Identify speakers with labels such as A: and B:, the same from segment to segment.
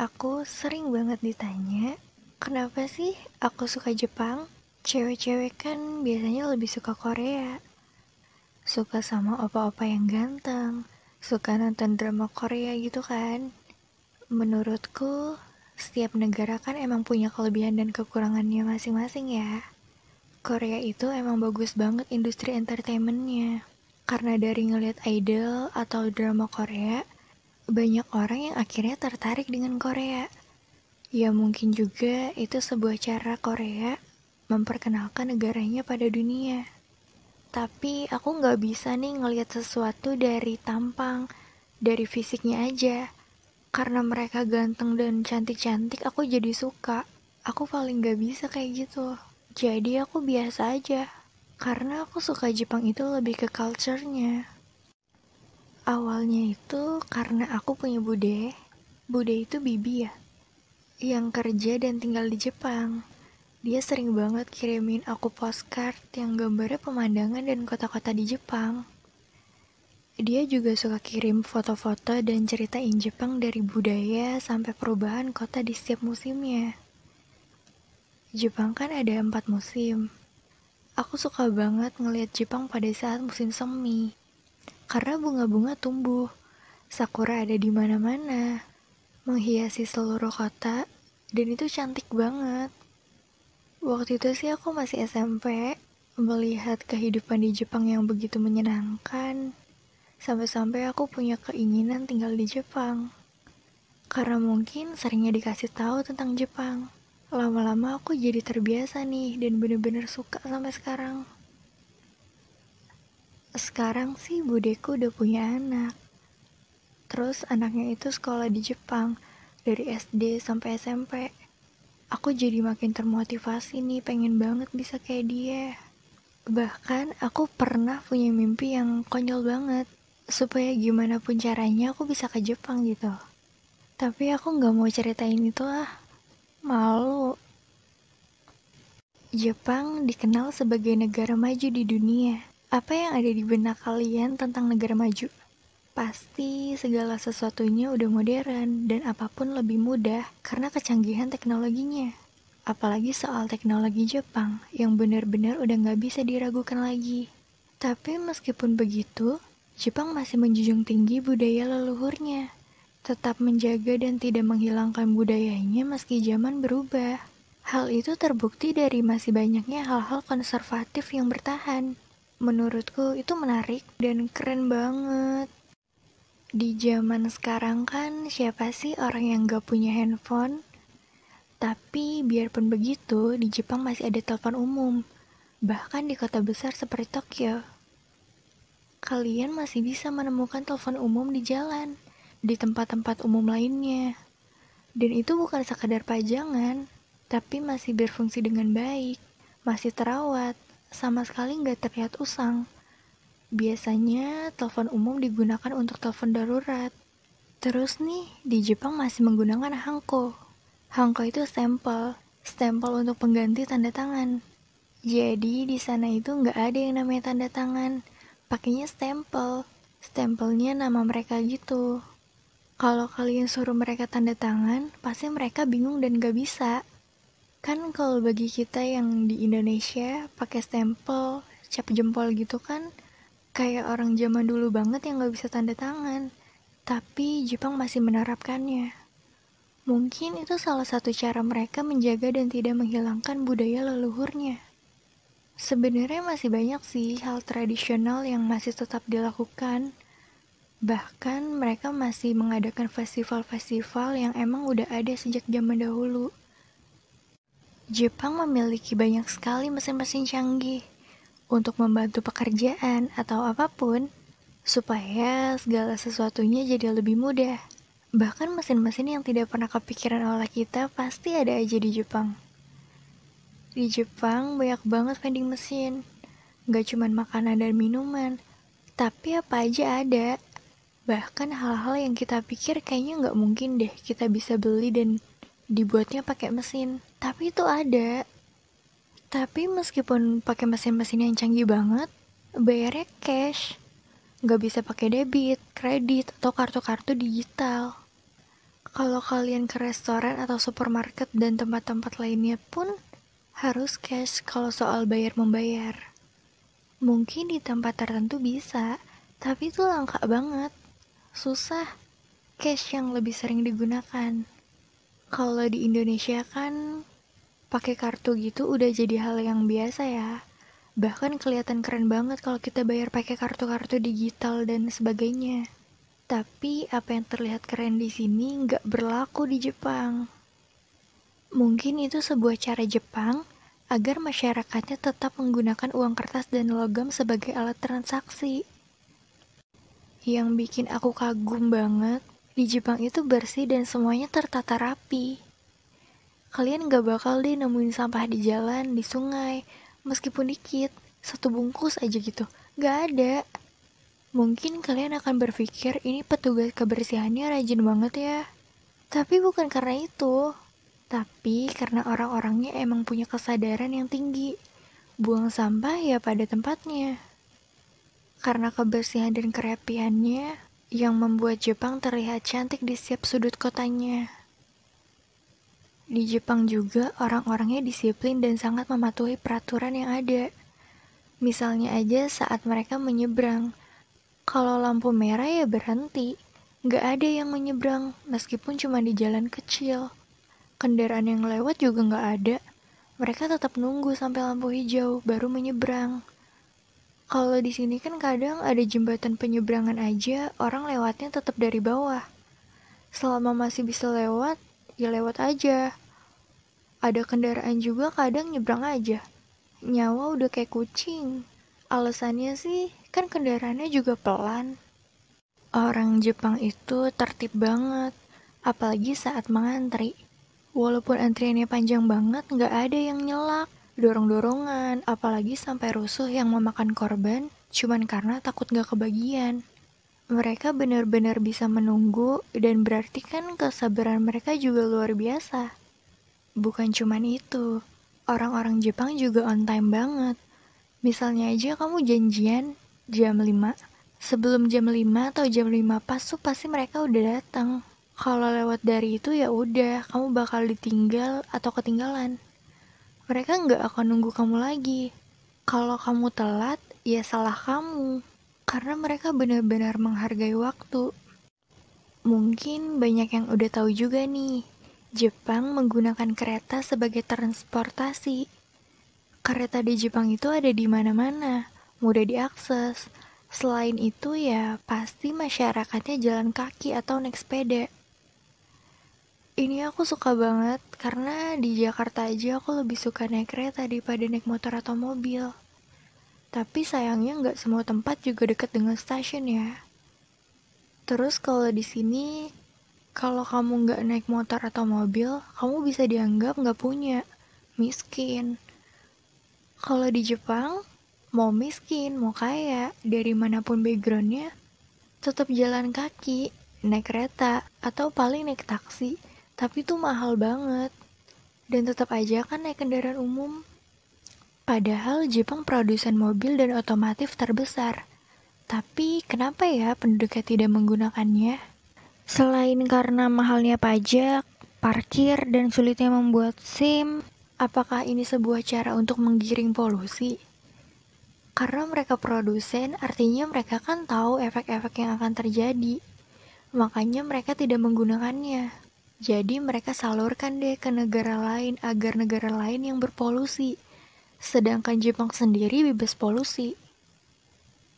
A: Aku sering banget ditanya, kenapa sih aku suka Jepang? Cewek-cewek kan biasanya lebih suka Korea. Suka sama opa-opa yang ganteng, suka nonton drama Korea gitu kan. Menurutku, setiap negara kan emang punya kelebihan dan kekurangannya masing-masing ya. Korea itu emang bagus banget industri entertainmentnya. Karena dari ngeliat idol atau drama Korea, banyak orang yang akhirnya tertarik dengan Korea. Ya mungkin juga itu sebuah cara Korea memperkenalkan negaranya pada dunia. Tapi aku nggak bisa nih ngelihat sesuatu dari tampang, dari fisiknya aja. Karena mereka ganteng dan cantik-cantik, aku jadi suka. Aku paling nggak bisa kayak gitu. Jadi aku biasa aja. Karena aku suka Jepang itu lebih ke culture-nya. Awalnya itu karena aku punya bude. Bude itu bibi ya. Yang kerja dan tinggal di Jepang. Dia sering banget kirimin aku postcard yang gambarnya pemandangan dan kota-kota di Jepang. Dia juga suka kirim foto-foto dan ceritain Jepang dari budaya sampai perubahan kota di setiap musimnya. Jepang kan ada empat musim. Aku suka banget ngeliat Jepang pada saat musim semi karena bunga-bunga tumbuh. Sakura ada di mana-mana, menghiasi seluruh kota, dan itu cantik banget. Waktu itu sih aku masih SMP, melihat kehidupan di Jepang yang begitu menyenangkan, sampai-sampai aku punya keinginan tinggal di Jepang. Karena mungkin seringnya dikasih tahu tentang Jepang. Lama-lama aku jadi terbiasa nih dan bener-bener suka sampai sekarang. Sekarang sih budeku udah punya anak. Terus anaknya itu sekolah di Jepang, dari SD sampai SMP. Aku jadi makin termotivasi nih, pengen banget bisa kayak dia. Bahkan aku pernah punya mimpi yang konyol banget, supaya gimana pun caranya aku bisa ke Jepang gitu. Tapi aku nggak mau ceritain itu ah, malu. Jepang dikenal sebagai negara maju di dunia apa yang ada di benak kalian tentang negara maju? Pasti segala sesuatunya udah modern dan apa pun lebih mudah karena kecanggihan teknologinya. Apalagi soal teknologi Jepang yang benar-benar udah nggak bisa diragukan lagi. Tapi meskipun begitu, Jepang masih menjunjung tinggi budaya leluhurnya. Tetap menjaga dan tidak menghilangkan budayanya meski zaman berubah. Hal itu terbukti dari masih banyaknya hal-hal konservatif yang bertahan menurutku itu menarik dan keren banget. Di zaman sekarang kan siapa sih orang yang gak punya handphone? Tapi biarpun begitu, di Jepang masih ada telepon umum. Bahkan di kota besar seperti Tokyo. Kalian masih bisa menemukan telepon umum di jalan, di tempat-tempat umum lainnya. Dan itu bukan sekadar pajangan, tapi masih berfungsi dengan baik, masih terawat, sama sekali nggak terlihat usang. Biasanya telepon umum digunakan untuk telepon darurat. Terus nih, di Jepang masih menggunakan hanko. Hanko itu stempel, stempel untuk pengganti tanda tangan. Jadi di sana itu nggak ada yang namanya tanda tangan, pakainya stempel. Stempelnya nama mereka gitu. Kalau kalian suruh mereka tanda tangan, pasti mereka bingung dan gak bisa. Kan kalau bagi kita yang di Indonesia pakai stempel, cap jempol gitu kan kayak orang zaman dulu banget yang gak bisa tanda tangan. Tapi Jepang masih menerapkannya. Mungkin itu salah satu cara mereka menjaga dan tidak menghilangkan budaya leluhurnya. Sebenarnya masih banyak sih hal tradisional yang masih tetap dilakukan. Bahkan mereka masih mengadakan festival-festival yang emang udah ada sejak zaman dahulu. Jepang memiliki banyak sekali mesin-mesin canggih untuk membantu pekerjaan atau apa pun supaya segala sesuatunya jadi lebih mudah. Bahkan mesin-mesin yang tidak pernah kepikiran oleh kita pasti ada aja di Jepang. Di Jepang banyak banget vending mesin. Gak cuma makanan dan minuman, tapi apa aja ada. Bahkan hal-hal yang kita pikir kayaknya nggak mungkin deh kita bisa beli dan dibuatnya pakai mesin tapi itu ada tapi meskipun pakai mesin-mesin yang canggih banget bayarnya cash nggak bisa pakai debit kredit atau kartu-kartu digital Kalau kalian ke restoran atau supermarket dan tempat-tempat lainnya pun harus cash kalau soal bayar membayar. Mungkin di tempat tertentu bisa, tapi itu langka banget. Susah. Cash yang lebih sering digunakan. Kalau di Indonesia kan pakai kartu gitu udah jadi hal yang biasa ya. Bahkan kelihatan keren banget kalau kita bayar pakai kartu-kartu digital dan sebagainya. Tapi apa yang terlihat keren di sini nggak berlaku di Jepang. Mungkin itu sebuah cara Jepang agar masyarakatnya tetap menggunakan uang kertas dan logam sebagai alat transaksi. Yang bikin aku kagum banget, di Jepang itu bersih dan semuanya tertata rapi. Kalian gak bakal deh nemuin sampah di jalan, di sungai, meskipun dikit, satu bungkus aja gitu. Gak ada. Mungkin kalian akan berpikir ini petugas kebersihannya rajin banget ya. Tapi bukan karena itu. Tapi karena orang-orangnya emang punya kesadaran yang tinggi. Buang sampah ya pada tempatnya. Karena kebersihan dan kerapiannya yang membuat Jepang terlihat cantik di setiap sudut kotanya. Di Jepang juga orang-orangnya disiplin dan sangat mematuhi peraturan yang ada. Misalnya aja saat mereka menyeberang, kalau lampu merah ya berhenti. Gak ada yang menyeberang, meskipun cuma di jalan kecil. Kendaraan yang lewat juga gak ada. Mereka tetap nunggu sampai lampu hijau, baru menyeberang. Kalau di sini kan kadang ada jembatan penyeberangan aja, orang lewatnya tetap dari bawah. Selama masih bisa lewat, ya lewat aja. Ada kendaraan juga kadang nyebrang aja. Nyawa udah kayak kucing. Alasannya sih kan kendaraannya juga pelan. Orang Jepang itu tertib banget, apalagi saat mengantri. Walaupun antriannya panjang banget, nggak ada yang nyelak, dorong-dorongan, apalagi sampai rusuh yang memakan korban, cuman karena takut nggak kebagian mereka benar-benar bisa menunggu dan berarti kan kesabaran mereka juga luar biasa. Bukan cuman itu, orang-orang Jepang juga on time banget. Misalnya aja kamu janjian jam 5, sebelum jam 5 atau jam 5 pas tuh pasti mereka udah datang. Kalau lewat dari itu ya udah, kamu bakal ditinggal atau ketinggalan. Mereka nggak akan nunggu kamu lagi. Kalau kamu telat, ya salah kamu karena mereka benar-benar menghargai waktu. Mungkin banyak yang udah tahu juga nih, Jepang menggunakan kereta sebagai transportasi. Kereta di Jepang itu ada di mana-mana, mudah diakses. Selain itu ya, pasti masyarakatnya jalan kaki atau naik sepeda. Ini aku suka banget karena di Jakarta aja aku lebih suka naik kereta daripada naik motor atau mobil. Tapi sayangnya nggak semua tempat juga dekat dengan stasiun ya. Terus kalau di sini, kalau kamu nggak naik motor atau mobil, kamu bisa dianggap nggak punya, miskin. Kalau di Jepang, mau miskin, mau kaya, dari mana pun backgroundnya, tetap jalan kaki, naik kereta, atau paling naik taksi. Tapi itu mahal banget. Dan tetap aja kan naik kendaraan umum Padahal Jepang produsen mobil dan otomotif terbesar. Tapi kenapa ya penduduknya tidak menggunakannya? Selain karena mahalnya pajak, parkir, dan sulitnya membuat SIM, apakah ini sebuah cara untuk menggiring polusi? Karena mereka produsen, artinya mereka kan tahu efek-efek yang akan terjadi. Makanya mereka tidak menggunakannya. Jadi mereka salurkan deh ke negara lain agar negara lain yang berpolusi sedangkan Jepang sendiri bebas polusi.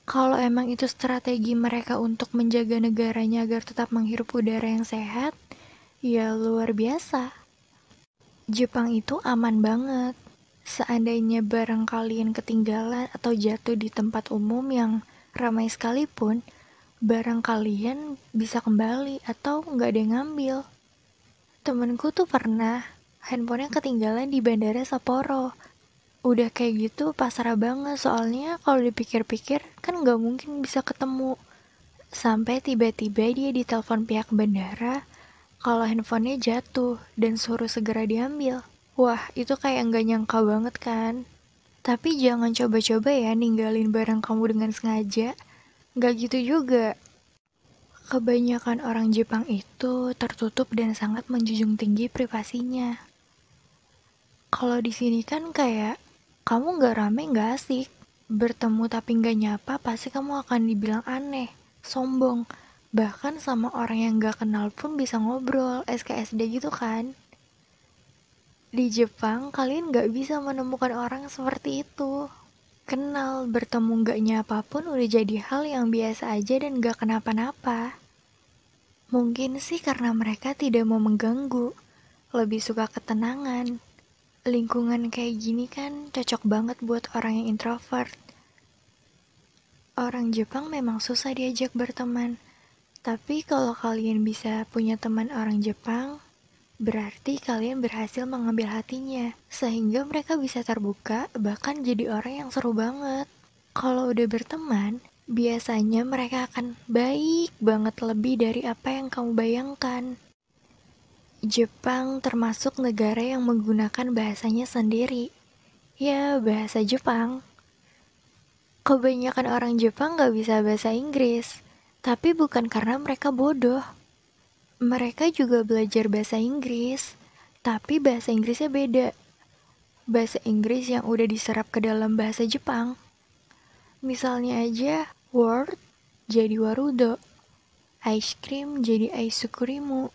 A: Kalau emang itu strategi mereka untuk menjaga negaranya agar tetap menghirup udara yang sehat, ya luar biasa. Jepang itu aman banget. Seandainya barang kalian ketinggalan atau jatuh di tempat umum yang ramai sekalipun, barang kalian bisa kembali atau nggak ada yang ngambil. Temenku tuh pernah handphonenya ketinggalan di bandara Sapporo. Udah kayak gitu pasrah banget. Soalnya kalau dipikir-pikir kan nggak mungkin bisa ketemu. Sampai tiba-tiba dia ditelepon pihak bandara kalau handphonenya jatuh dan suruh segera diambil. Wah itu kayak nggak nyangka banget kan? Tapi jangan coba-coba ya ninggalin barang kamu dengan sengaja. Nggak gitu juga Kebanyakan orang Jepang itu tertutup dan sangat menjunjung tinggi privasinya. Kalau di sini kan kayak kamu nggak rame nggak asik, bertemu tapi nggak nyapa pasti kamu akan dibilang aneh, sombong, bahkan sama orang yang nggak kenal pun bisa ngobrol SKSD gitu kan. Di Jepang kalian nggak bisa menemukan orang seperti itu. Kenal, bertemu nggak nyapa pun udah jadi hal yang biasa aja dan nggak kenapa-napa. Mungkin sih karena mereka tidak mau mengganggu, lebih suka ketenangan. Lingkungan kayak gini kan cocok banget buat orang yang introvert. Orang Jepang memang susah diajak berteman, tapi kalau kalian bisa punya teman orang Jepang, berarti kalian berhasil mengambil hatinya, sehingga mereka bisa terbuka, bahkan jadi orang yang seru banget. Kalau udah berteman, biasanya mereka akan baik banget lebih dari apa yang kamu bayangkan. Jepang termasuk negara yang menggunakan bahasanya sendiri. Ya, bahasa Jepang. Kebanyakan orang Jepang gak bisa bahasa Inggris, tapi bukan karena mereka bodoh. Mereka juga belajar bahasa Inggris, tapi bahasa Inggrisnya beda. Bahasa Inggris yang udah diserap ke dalam bahasa Jepang. Misalnya aja, word jadi warudo, ice cream jadi aisukurimu.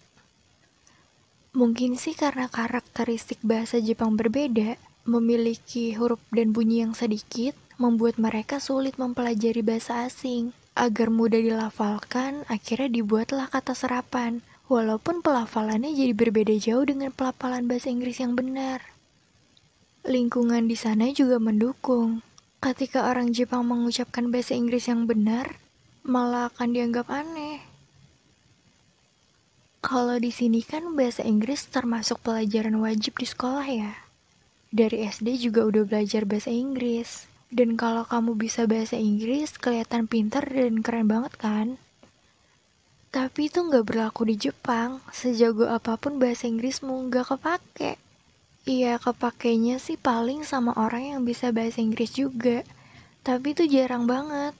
A: Mungkin sih karena karakteristik bahasa Jepang berbeda, memiliki huruf dan bunyi yang sedikit, membuat mereka sulit mempelajari bahasa asing. Agar mudah dilafalkan, akhirnya dibuatlah kata serapan, walaupun pelafalannya jadi berbeda jauh dengan pelafalan bahasa Inggris yang benar. Lingkungan di sana juga mendukung, Ketika orang Jepang mengucapkan bahasa Inggris yang benar, malah akan dianggap aneh. Kalau di sini kan bahasa Inggris termasuk pelajaran wajib di sekolah ya. Dari SD juga udah belajar bahasa Inggris. Dan kalau kamu bisa bahasa Inggris, kelihatan pintar dan keren banget kan? Tapi itu nggak berlaku di Jepang. Sejago apa pun bahasa Inggrismu nggak kepake. Iya, kepakainya sih paling sama orang yang bisa bahasa Inggris juga. Tapi itu jarang banget.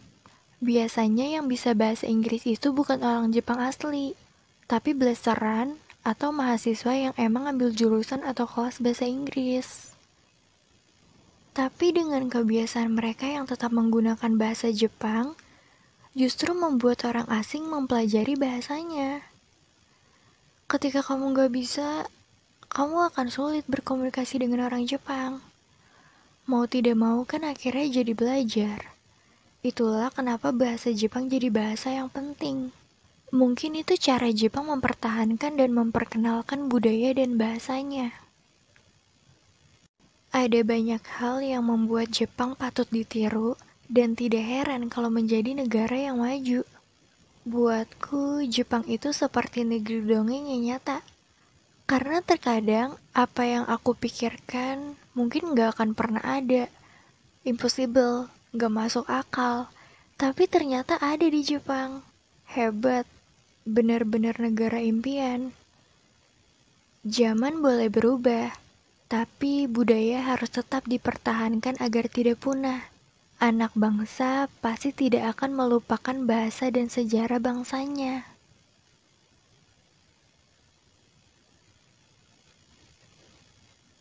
A: Biasanya yang bisa bahasa Inggris itu bukan orang Jepang asli, tapi belasaran atau mahasiswa yang emang ambil jurusan atau kelas bahasa Inggris. Tapi dengan kebiasaan mereka yang tetap menggunakan bahasa Jepang, justru membuat orang asing mempelajari bahasanya. Ketika kamu gak bisa, kamu akan sulit berkomunikasi dengan orang Jepang. Mau tidak mau kan akhirnya jadi belajar. Itulah kenapa bahasa Jepang jadi bahasa yang penting. Mungkin itu cara Jepang mempertahankan dan memperkenalkan budaya dan bahasanya. Ada banyak hal yang membuat Jepang patut ditiru dan tidak heran kalau menjadi negara yang maju. Buatku, Jepang itu seperti negeri dongeng yang nyata. Karena terkadang apa yang aku pikirkan mungkin gak akan pernah ada. Impossible, gak masuk akal. Tapi ternyata ada di Jepang. Hebat, benar-benar negara impian. Zaman boleh berubah, tapi budaya harus tetap dipertahankan agar tidak punah. Anak bangsa pasti tidak akan melupakan bahasa dan sejarah bangsanya.